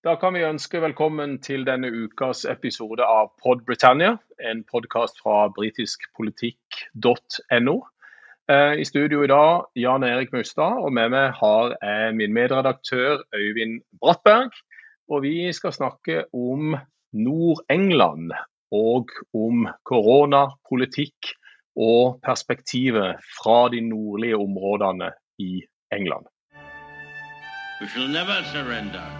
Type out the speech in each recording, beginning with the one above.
Da kan vi ønske velkommen til denne ukas episode av Pod Britannia, en podkast fra britiskpolitikk.no. Eh, I studio i dag Jan Erik Mustad, og med meg har jeg min medredaktør Øyvind Brattberg. Og vi skal snakke om Nord-England og om koronapolitikk og perspektivet fra de nordlige områdene i England. We shall never surrender.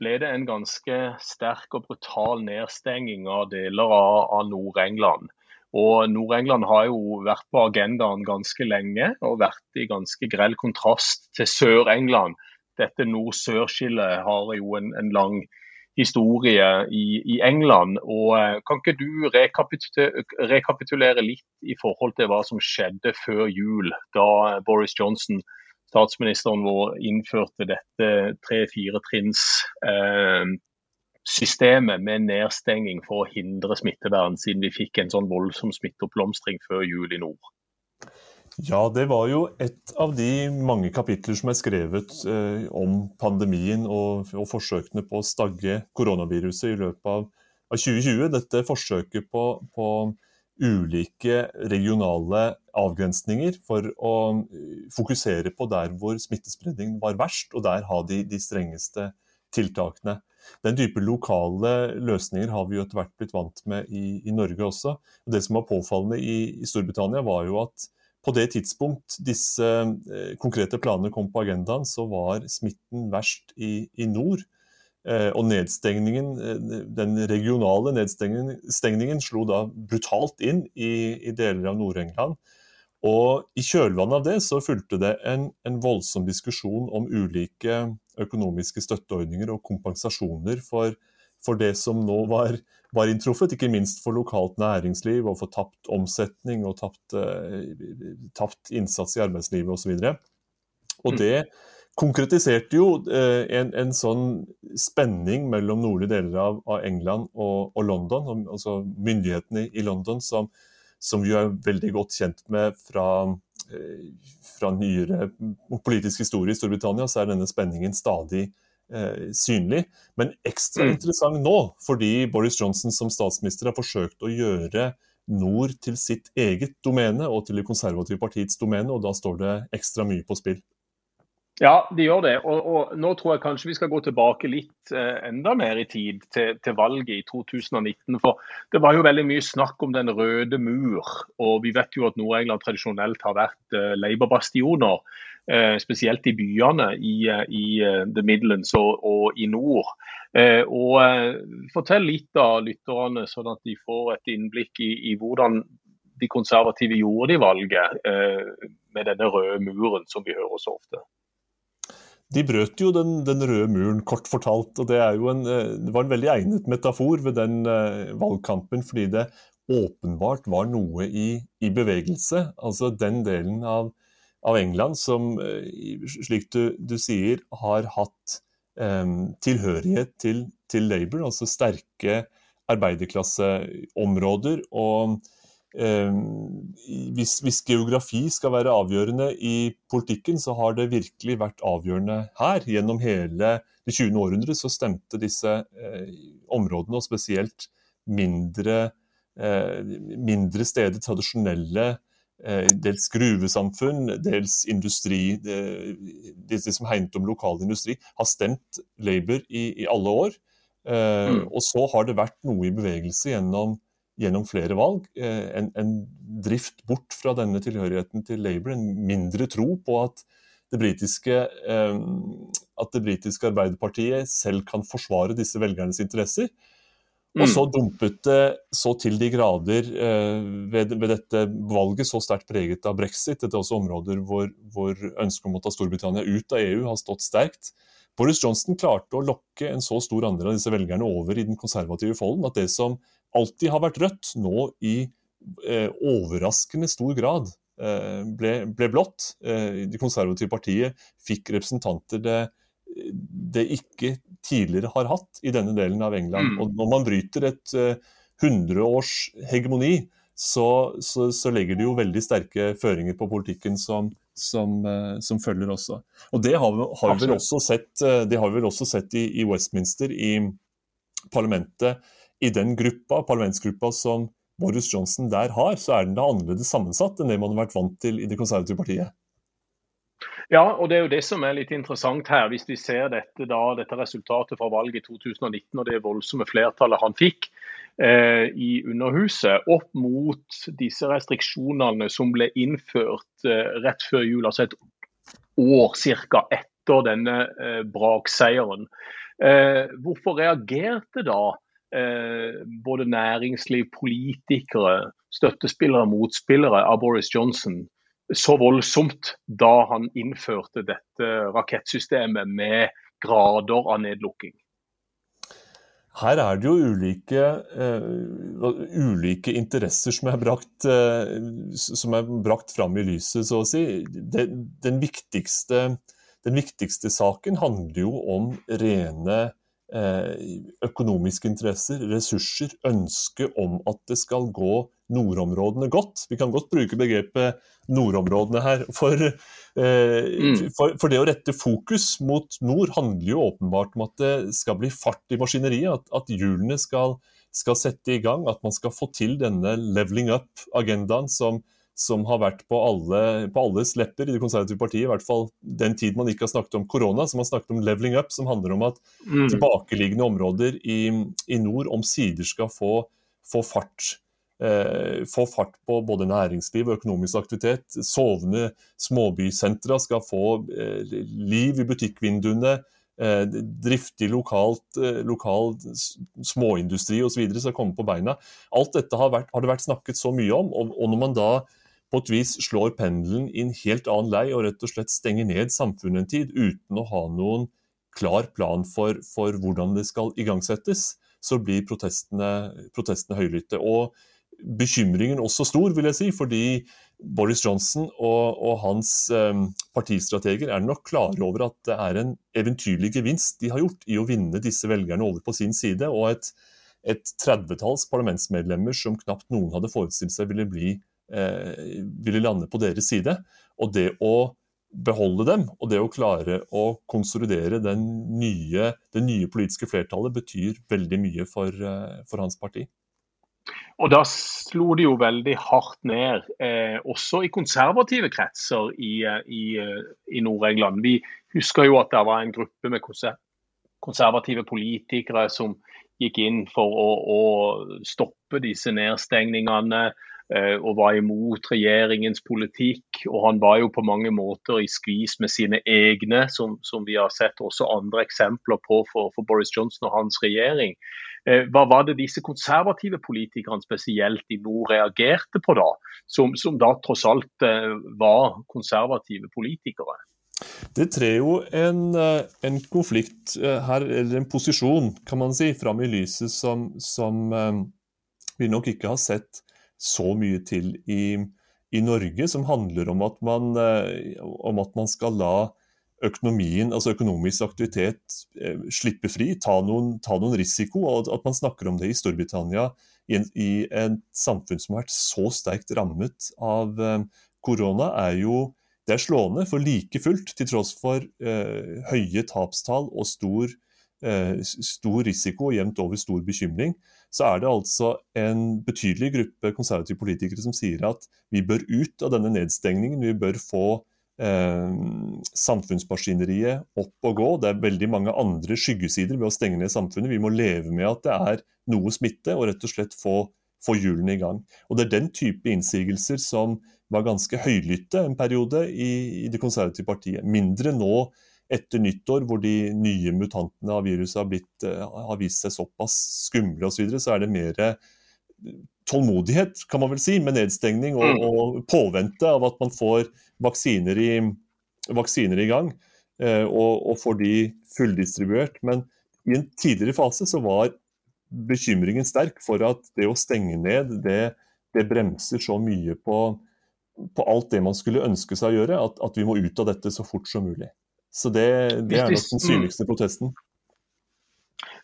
ble det en ganske sterk og brutal nedstenging av deler av, Nord-England. Og Nord-England har jo vært på agendaen ganske lenge og vært i ganske grell kontrast til Sør-England. Dette nord-sør-skillet har jo en, en, lang historie i, i, England. og eh, Kan ikke du rekapitulere, rekapitulere litt i forhold til hva som skjedde før jul, da Boris Johnson statsministeren vår innførte dette tre-fire trinns eh, systemet med nedstenging for å hindre smittevern, siden vi fikk en sånn voldsom smitteoppblomstring før jul i nord. Ja, det var jo et av de mange kapitler som er skrevet eh, om pandemien og, og, forsøkene på å stagge koronaviruset i løpet av, av 2020. Dette forsøket på, på ulike regionale avgrensninger for å eh, fokusere på der hvor smittespredningen var verst, og der ha de, de strengeste tiltakene. Den type lokale løsninger har vi jo etter hvert blitt vant med i, i Norge også. Og det som var påfallende i, i, Storbritannia, var jo at på det tidspunkt disse eh, konkrete planene kom på agendaen, så var smitten verst i, i nord. Eh, og nedstengningen, eh, den regionale nedstengningen slo da brutalt inn i, i deler av Nord-England. Og I kjølvannet av det så fulgte det en, en, voldsom diskusjon om ulike økonomiske støtteordninger og kompensasjoner for, for det som nå var, var, inntruffet, ikke minst for lokalt næringsliv og for tapt omsetning og tapt, eh, tapt innsats i arbeidslivet osv. Og, så og mm. Konkretiserte jo eh, en, en, sånn spenning mellom nordlige deler av, av England og, og, London, altså myndighetene i London, som, som vi er veldig godt kjent med fra, eh, fra nyere politisk historie i Storbritannia, så er denne spenningen stadig eh, synlig. Men ekstra mm. interessant nå, fordi Boris Johnson som statsminister har forsøkt å gjøre nord til sitt eget domene og til det konservative partiets domene, og da står det ekstra mye på spill. Ja, de gjør det. Og, og, Nå tror jeg kanskje vi skal gå tilbake litt eh, enda mer i tid, til, til, valget i 2019. For det var jo veldig mye snakk om den røde mur. Og vi vet jo at Nord-England tradisjonelt har vært eh, Labour-bastioner. Eh, spesielt i byene i, eh, i uh, The Midlands og, og i nord. Eh, og eh, Fortell litt av lytterne, sånn at de får et innblikk i, i hvordan de konservative gjorde de valget med denne røde muren som vi hører så ofte. De brøt jo den, den, røde muren, kort fortalt. og det, en, eh, det, var en veldig egnet metafor ved den uh, valgkampen, fordi det åpenbart var noe i, i bevegelse. Altså den delen av, av England som, uh, slik du, du, sier, har hatt um, tilhørighet til, til Labour, altså sterke arbeiderklasseområder. og hvis, hvis, geografi skal være avgjørende i politikken, så har det virkelig vært avgjørende her. Gjennom hele det 20. århundret så stemte disse eh, områdene, og spesielt mindre, eh, mindre steder, tradisjonelle eh, dels gruvesamfunn, dels industri, de, det, som hegnet om lokal industri, har stemt Labour i, i alle år. Eh, mm. Og så har det vært noe i bevegelse gjennom gjennom flere valg. Eh, en, en, drift bort fra denne tilhørigheten til Labour, en mindre tro på at det britiske, eh, at det britiske Arbeiderpartiet selv kan forsvare disse velgernes interesser. Og så mm. dumpet det så til de grader eh, ved, ved, dette valget, så sterkt preget av brexit. Dette er også områder hvor, hvor ønsket om å ta Storbritannia ut av EU har stått sterkt. Boris Johnson klarte å lokke en så stor andel av disse velgerne over i den konservative folden at det som alltid har vært rødt, nå i overraskende stor grad ble, ble blått. Det konservative partiet fikk representanter det, det ikke tidligere har hatt i denne delen av England. Mm. Og når man bryter et hundreårs hegemoni, så, så, så, legger det jo veldig sterke føringer på politikken som, som, eh, som følger også. Og Det har, har vi vel også sett, eh, det har vi vel også sett i, i, Westminster, i parlamentet. I den gruppa, parlamentsgruppa som Boris Johnson der har, så er den da annerledes sammensatt enn det man har vært vant til i Det konservative partiet. Ja, og det er jo det som er litt interessant her. Hvis vi ser dette, da, dette resultatet fra valget i 2019 og det voldsomme flertallet han fikk, Eh, i Underhuset opp mot disse restriksjonene som ble innført eh, rett før jul, altså et år ca. etter denne eh, brakseieren. Hvorfor reagerte da både næringsliv, politikere, støttespillere og motspillere av Boris Johnson så voldsomt da han innførte dette rakettsystemet med grader av nedlukking? Her er det jo ulike, uh, ulike interesser som er, brakt, uh, som er brakt fram i lyset, så å si. Det, den, viktigste, den, viktigste, saken handler jo om rene økonomiske interesser, ressurser, ønske om at det skal gå nordområdene godt. Vi kan godt bruke begrepet nordområdene her. For, eh, mm. for, for, det å rette fokus mot nord handler jo åpenbart om at det skal bli fart i maskineriet. At, at hjulene skal, skal, sette i gang. At man skal få til denne leveling up-agendaen som, som, har vært på, alle, på alles lepper i Det konservative partiet. I hvert fall den tid man ikke har snakket om korona, som har snakket om leveling up, som handler om at mm. tilbakeliggende områder i, i nord omsider skal få, få fart. Eh, få fart på både næringsliv og økonomisk aktivitet. Sovende småbysentra skal få eh, liv i butikkvinduene. Eh, driftig lokalt, lokal småindustri osv. skal komme på beina. Alt dette har, vært, har, det vært snakket så mye om. Og, og når man da på et vis slår pendelen i en helt annen lei og rett og slett stenger ned samfunnet en tid uten å ha noen klar plan for, for hvordan det skal igangsettes, så blir protestene, protestene høylytte. Og bekymringen også stor, vil jeg si, fordi Boris Johnson og, og hans um, partistrateger er nok klare over at det er en eventyrlig gevinst de har gjort i å vinne disse velgerne over på sin side. og et et tredvetalls parlamentsmedlemmer som knapt noen hadde forestilt seg ville, bli, ville lande på deres side. Og det å beholde dem, og det å klare å konsolidere nye, det nye politiske flertallet, betyr veldig mye for, eh, for hans parti. Og da slo de jo veldig hardt ned, eh, også i konservative kretser i, eh, i, eh, i Nord-England. Vi husker jo at det var en gruppe med konservative politikere som gikk inn for å, å stoppe disse nedstengningene eh, og var imot regjeringens politikk. Og han var jo på mange måter i skvis med sine egne, som, som vi har sett også andre eksempler på for, for Boris Johnson og hans regjering. Eh, hva var det disse konservative politikerne spesielt i nord reagerte på da, som, som da tross alt eh, var konservative politikere? Det trer jo en, eh, en, konflikt her, eller en posisjon, kan man si, fram i lyset som, som vi nok ikke har sett så mye til i, i Norge, som handler om at, man, om at man skal la økonomien, altså økonomisk aktivitet eh, slippe fri, ta noen, ta noen, risiko. og At man snakker om det i Storbritannia, i, en, i et samfunn som har vært så sterkt rammet av eh, korona, er jo det er slående. For like fullt, til tross for eh, høye tapstall og stor, eh, stor risiko og jevnt over stor bekymring, så er det altså en betydelig gruppe konservative politikere som sier at vi bør ut av denne nedstengningen. Vi bør få eh, samfunnsmaskineriet opp og gå. Det er veldig mange andre skyggesider ved å stenge ned samfunnet. Vi må leve med at det er noe smitte, og rett og slett få, få hjulene i gang. Og Det er den type innsigelser som var ganske høylytte en periode i, i Det konservative partiet. Mindre nå etter nyttår, hvor de nye mutantene av viruset har, blitt, uh, har vist seg såpass skumle osv., så, videre, så er det mer tålmodighet, kan man vel si, med nedstengning og, mm. og påvente av at man får vaksiner i, vaksiner i gang, eh, og, og, får de fulldistribuert. Men i en tidligere fase så var bekymringen sterk for at det å stenge ned, det, det bremser så mye på, på, alt det man skulle ønske seg å gjøre, at, at, vi må ut av dette så fort som mulig. Så det, det er nok den synligste protesten.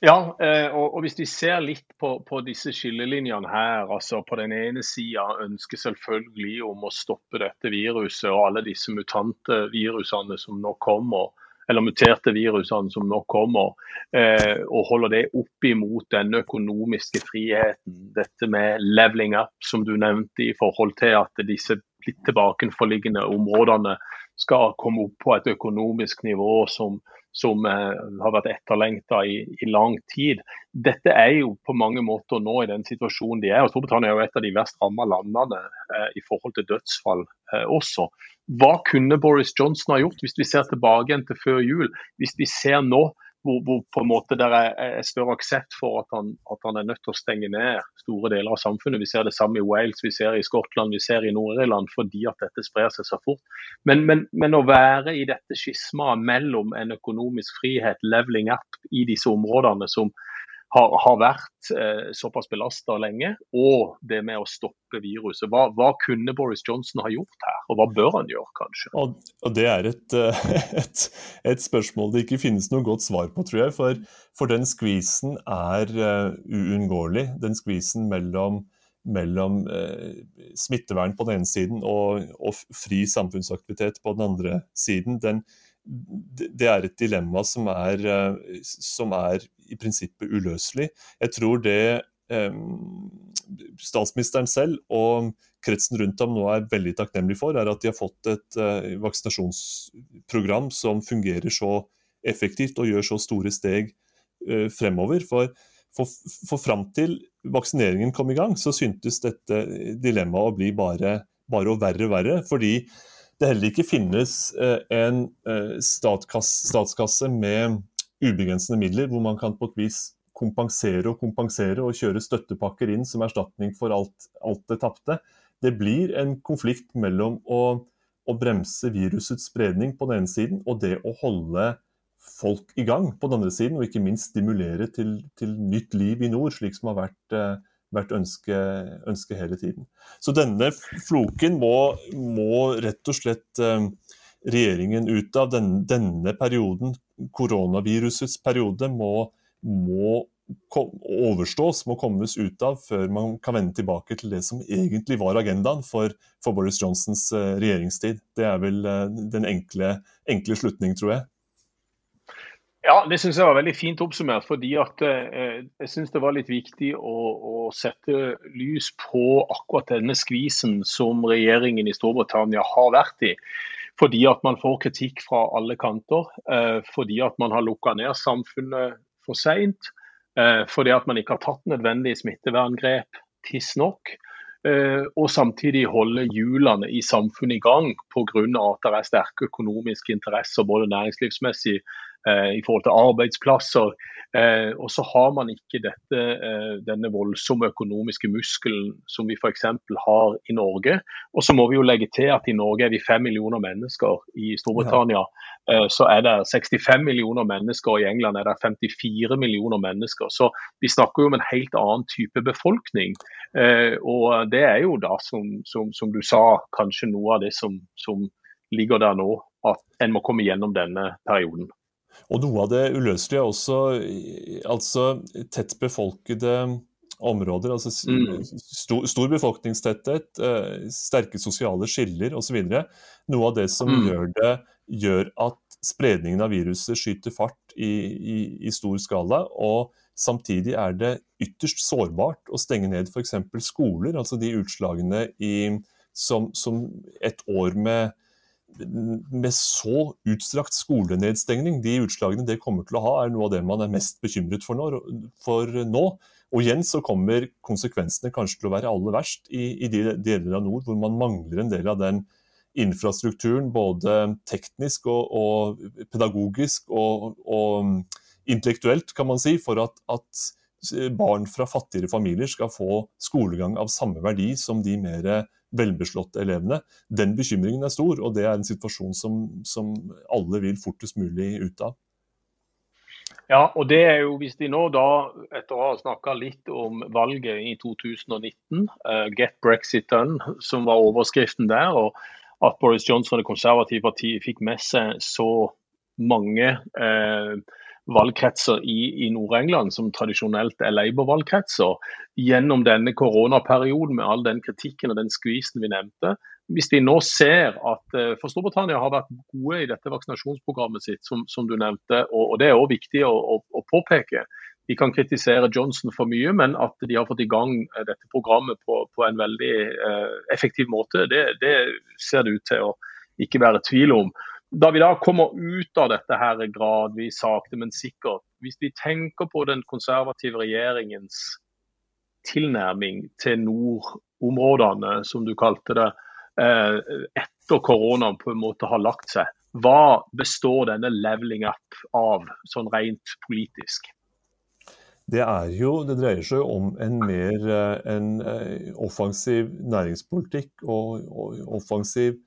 Ja, eh, og, hvis vi ser litt på, på disse skillelinjene her. altså På den ene sida ønsker selvfølgelig om å stoppe dette viruset og alle disse mutante virusene som nå kommer, eller muterte virusene som nå kommer, eh, og holder det opp imot den økonomiske friheten. Dette med leveling up, som du nevnte, i forhold til at disse litt tilbakenforliggende områdene skal komme opp på et økonomisk nivå som, som eh, har vært etterlengta i, i, lang tid. Dette er jo på mange måter nå i den situasjonen de er. og Storbritannia er jo et av de verst ramma landene eh, i forhold til dødsfall eh, også. Hva kunne Boris Johnson ha gjort hvis vi ser tilbake igjen til før jul? Hvis vi ser nå hvor, hvor, på en måte der er, større aksept for at han, at han, er nødt til å stenge ned store deler av samfunnet. Vi ser det samme i Wales, vi ser det i Skottland, vi ser det i Nord-Irland fordi at dette sprer seg så fort. Men, men, men, å være i dette skismaet mellom en økonomisk frihet, leveling up, i disse områdene som, har, har vært eh, såpass belasta lenge, og det med å stoppe viruset. Hva, hva, kunne Boris Johnson ha gjort her, og hva bør han gjøre, kanskje? Og, og Det er et, eh, et, et, spørsmål det ikke finnes noe godt svar på, tror jeg. For, for den skvisen er uh, uunngåelig. Den skvisen mellom, mellom uh, smittevern på den ene siden og, og, fri samfunnsaktivitet på den andre siden. Den, det er et dilemma som er, som er i prinsippet uløselig. Jeg tror det eh, statsministeren selv og kretsen rundt ham nå er veldig takknemlig for, er at de har fått et eh, vaksinasjonsprogram som fungerer så effektivt og gjør så store steg eh, fremover. For, for, for fram til vaksineringen kom i gang, så syntes dette dilemmaet å bli bare, bare verre og verre. fordi det heller ikke finnes eh, en statskasse, statskasse med ubegrensede midler, hvor man kan på et vis kompensere og kompensere og kjøre støttepakker inn som erstatning for alt, alt det tapte. Det blir en konflikt mellom å, å, bremse virusets spredning på den ene siden, og det å holde folk i gang på den andre siden, og ikke minst stimulere til, til nytt liv i nord, slik som har vært, eh, vært ønsket ønske, hele tiden. Så denne floken må, må rett og slett eh, regjeringen ut av. Den, denne perioden, koronavirusets periode, må, må overstås, må kommes ut av før man kan vende tilbake til det som egentlig var agendaen for, for Boris Johnsons uh, regjeringstid. Det er vel uh, den enkle, enkle slutning, tror jeg. Ja, det syns jeg var veldig fint oppsummert. fordi at eh, Jeg syns det var litt viktig å, å, sette lys på akkurat denne skvisen som regjeringen i Storbritannia har vært i fordi at man får kritikk fra alle kanter. Eh, fordi at man har lukka ned samfunnet for seint. Eh, fordi at man ikke har tatt nødvendige smitteverngrep tidsnok. Eh, og samtidig holde hjulene i samfunnet i gang pga. at det er sterke økonomiske interesser både næringslivsmessig i forhold til arbeidsplasser. Eh, og så har man ikke dette, eh, denne voldsomme økonomiske muskelen som vi f.eks. har i Norge. Og så må vi jo legge til at i Norge er vi fem millioner mennesker. I Storbritannia så er det 65 millioner mennesker, og i England er det 54 millioner mennesker. Så vi snakker jo om en helt annen type befolkning. Og det er jo da, som, som, som du sa, kanskje noe av det som, som ligger der nå. At en må komme gjennom denne perioden. Og noe av det uløselige er også altså tett befolkede områder. altså mm. stor, stor, befolkningstetthet, eh, sterke sosiale skiller osv. Noe av det som mm. gjør, det, gjør at spredningen av viruset skyter fart i, i, i, stor skala. Og samtidig er det ytterst sårbart å stenge ned f.eks. skoler. Altså de utslagene i, som, som et år med med så utstrakt skolenedstengning, de utslagene det kommer til å ha, er noe av det man er mest bekymret for nå. For nå. Og igjen så kommer konsekvensene kanskje til å være aller verst i, i de deler av nord hvor man mangler en del av den infrastrukturen, både teknisk og, og pedagogisk og, og, intellektuelt, kan man si, for at, at barn fra fattigere familier skal få skolegang av samme verdi som de mer velbeslåtte elevene. Den bekymringen er stor, og det er en situasjon som, som alle vil fortest mulig ut av. Ja, og det er jo hvis de nå da, etter å ha snakka litt om valget i 2019, uh, 'Get Brexit Done', som var overskriften der, og at Boris Johnson og Det konservative partiet fikk med seg så mange uh, valgkretser i, i Nord-England, som tradisjonelt er Labour-valgkretser, gjennom denne koronaperioden med all den kritikken og den skvisen vi nevnte. Hvis vi nå ser at uh, For Storbritannia har vært gode i dette vaksinasjonsprogrammet sitt, som, som du nevnte, og, og det er også viktig å, å, å, påpeke. De kan kritisere Johnson for mye, men at de har fått i gang eh, dette programmet på, på en veldig eh, effektiv måte, det, det ser det ut til å ikke være tvil om da vi da kommer ut av dette her gradvis, sakte, men sikkert Hvis vi tenker på den konservative regjeringens tilnærming til nordområdene, som du kalte det, eh, etter koronaen på en måte har lagt seg, hva består denne leveling up av, sånn rent politisk? Det, jo, det dreier seg om en mer eh, en eh, offensiv næringspolitikk og, og offensiv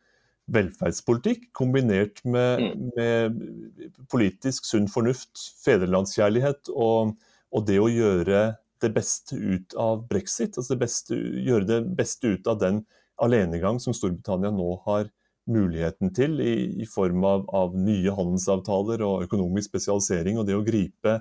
velferdspolitikk kombinert med, mm. med politisk sunn fornuft, fedrelandskjærlighet og, og, det å gjøre det beste ut av brexit. altså det beste, Gjøre det beste ut av den alenegang som Storbritannia nå har muligheten til, i, i form av, av, nye handelsavtaler og økonomisk spesialisering, og det å gripe,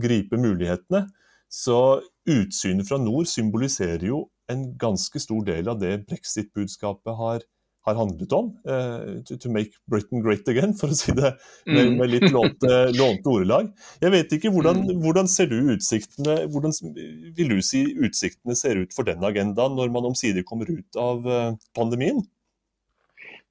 gripe mulighetene. Så utsynet fra nord symboliserer jo en ganske stor del av det brexit-budskapet har, har handlet om. Uh, to, to, make Britain great again, for å si det med, mm. med litt lånte, lånte, ordelag. Jeg vet ikke, hvordan, mm. hvordan, ser du utsiktene hvordan vil du si utsiktene ser ut for den agendaen når man omsider kommer ut av uh, pandemien?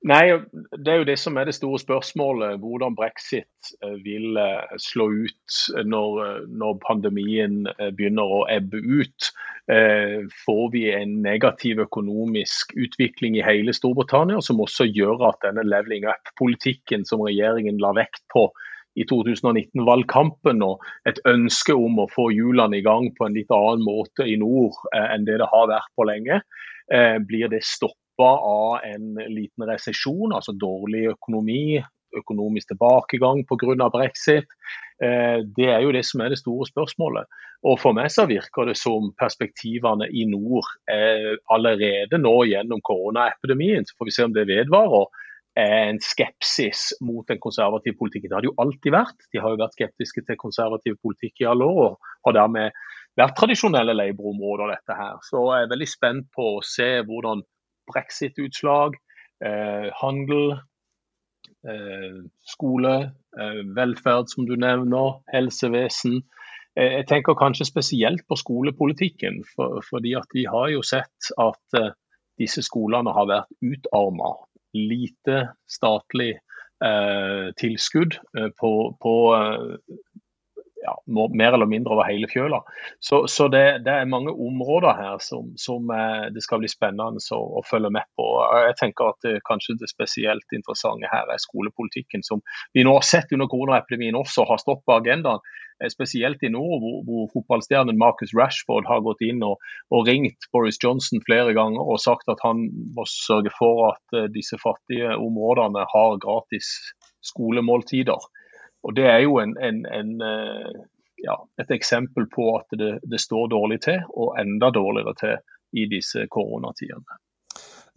Nei, Det er jo det som er det store spørsmålet. Hvordan brexit eh, vil slå ut når, når pandemien begynner å ebbe ut. Eh, får vi en negativ økonomisk utvikling i hele Storbritannia, som også gjør at denne leveling up-politikken som regjeringen la vekt på i 2019-valgkampen, og et ønske om å få hjulene i gang på en litt annen måte i nord eh, enn det det har vært på lenge, eh, blir det stoppa av en liten resesjon, altså dårlig økonomi, økonomisk tilbakegang pga. brexit. Eh, det er jo det som er det store spørsmålet. Og For meg så virker det som perspektivene i nord allerede nå gjennom koronaepidemien, så får vi se om det vedvarer, er en skepsis mot den konservative politikken. Det har det jo alltid vært. De har jo vært skeptiske til konservativ politikk i alle år, og har dermed vært tradisjonelle Labour-områder. dette her. Så jeg er veldig spent på å se hvordan brexit-utslag, eh, handel, Eh, skole, eh, velferd, som du nevner, helsevesen. Eh, jeg tenker kanskje spesielt på skolepolitikken, for, fordi at vi har jo sett at disse skolene har vært utarma. Lite statlig eh, tilskudd på, på ja, mer eller mindre over hele fjøla. Så, så det, det, er mange områder her som, som eh, det skal bli spennende å, å, følge med på. Jeg tenker at det, kanskje det spesielt interessante her er skolepolitikken, som vi nå har sett under koronaepidemien også har stått på agendaen. Eh, spesielt i nord, hvor, hvor fotballstjernen Marcus Rashford har gått inn og, og, ringt Boris Johnson flere ganger og sagt at han må sørge for at disse fattige områdene har gratis skolemåltider. Og Det er jo en, en, en, eh, ja, et eksempel på at det, det, står dårlig til, og enda dårligere til i disse koronatidene.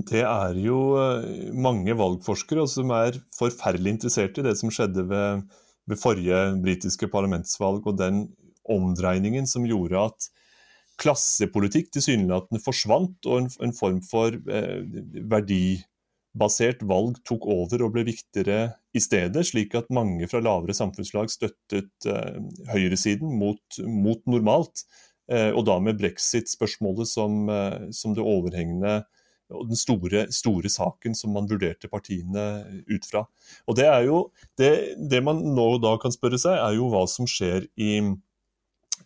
Det er jo eh, mange valgforskere som er forferdelig interessert i det som skjedde ved, ved forrige britiske parlamentsvalg, og den omdreiningen som gjorde at klassepolitikk tilsynelatende forsvant, og en, en form for eh, verdi basert valg tok over og ble viktigere i stedet, slik at mange fra lavere samfunnslag støttet eh, høyresiden mot, mot normalt. Eh, og da med brexit-spørsmålet som, eh, som, det overhengende og den store, store, saken som man vurderte partiene ut fra. Og Det er jo, det, det man nå og da kan spørre seg, er jo hva som skjer i,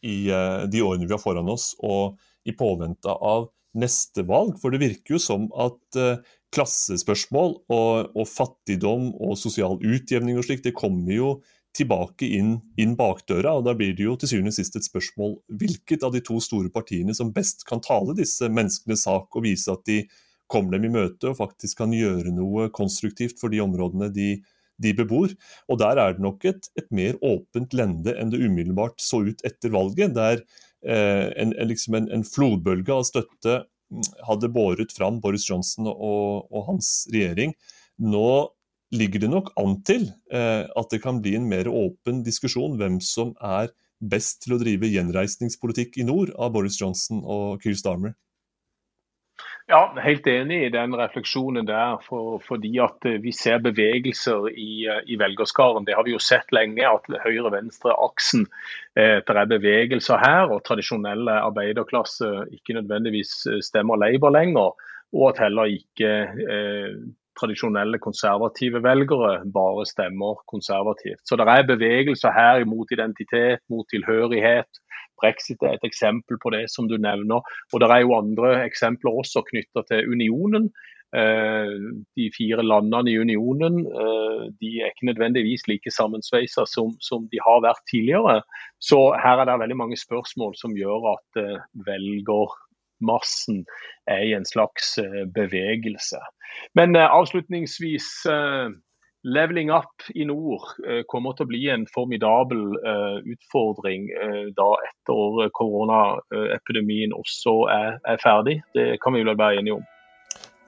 i uh, de årene vi har foran oss, og i påvente av neste valg. For det virker jo som at uh, klassespørsmål og, og, fattigdom og sosial utjevning og slikt, det kommer jo tilbake inn, inn bakdøra. og Da blir det jo til syvende og sist et spørsmål hvilket av de to store partiene som best kan tale disse menneskenes sak og vise at de kommer dem i møte og faktisk kan gjøre noe konstruktivt for de områdene de, de bebor. Og der er det nok et, et mer åpent lende enn det umiddelbart så ut etter valget, der eh, en, liksom en, en, flodbølge av støtte hadde båret fram Boris Johnson og, og hans regjering. Nå ligger det nok an til eh, at det kan bli en mer åpen diskusjon hvem som er best til å drive gjenreisningspolitikk i nord av Boris Johnson og Keir Starmer. Ja, helt enig i den refleksjonen der. For, fordi at eh, vi ser bevegelser i, eh, i velgerskaren. Det har vi jo sett lenge, at høyre-venstre-aksen eh, er bevegelser her. Og tradisjonelle arbeiderklasse ikke nødvendigvis eh, stemmer Labour lenger. Og at heller ikke eh, tradisjonelle konservative velgere bare stemmer konservativt. Så det er bevegelser her mot identitet, mot tilhørighet Brexit er et eksempel på det som du nevner. Og Det er jo andre eksempler også knytta til unionen. Eh, de fire landene i unionen eh, de er ikke nødvendigvis like sammensveisa som, som, de har vært tidligere. Så her er det veldig mange spørsmål som gjør at eh, velgermassen er i en slags bevegelse. Men avslutningsvis Leveling up i nord eh, kommer til å bli en formidabel uh, utfordring uh, da etter koronaepidemien også er, er, ferdig. Det kan vi vel være enige om.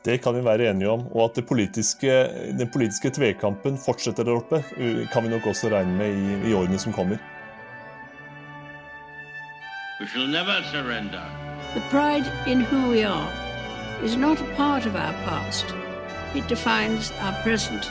Det kan vi være enige om. Og at politiske, den politiske tvekampen fortsetter der oppe, kan vi nok også regne med i, i årene som kommer. We shall never surrender. The pride in who we are is not a part of our past. It defines our present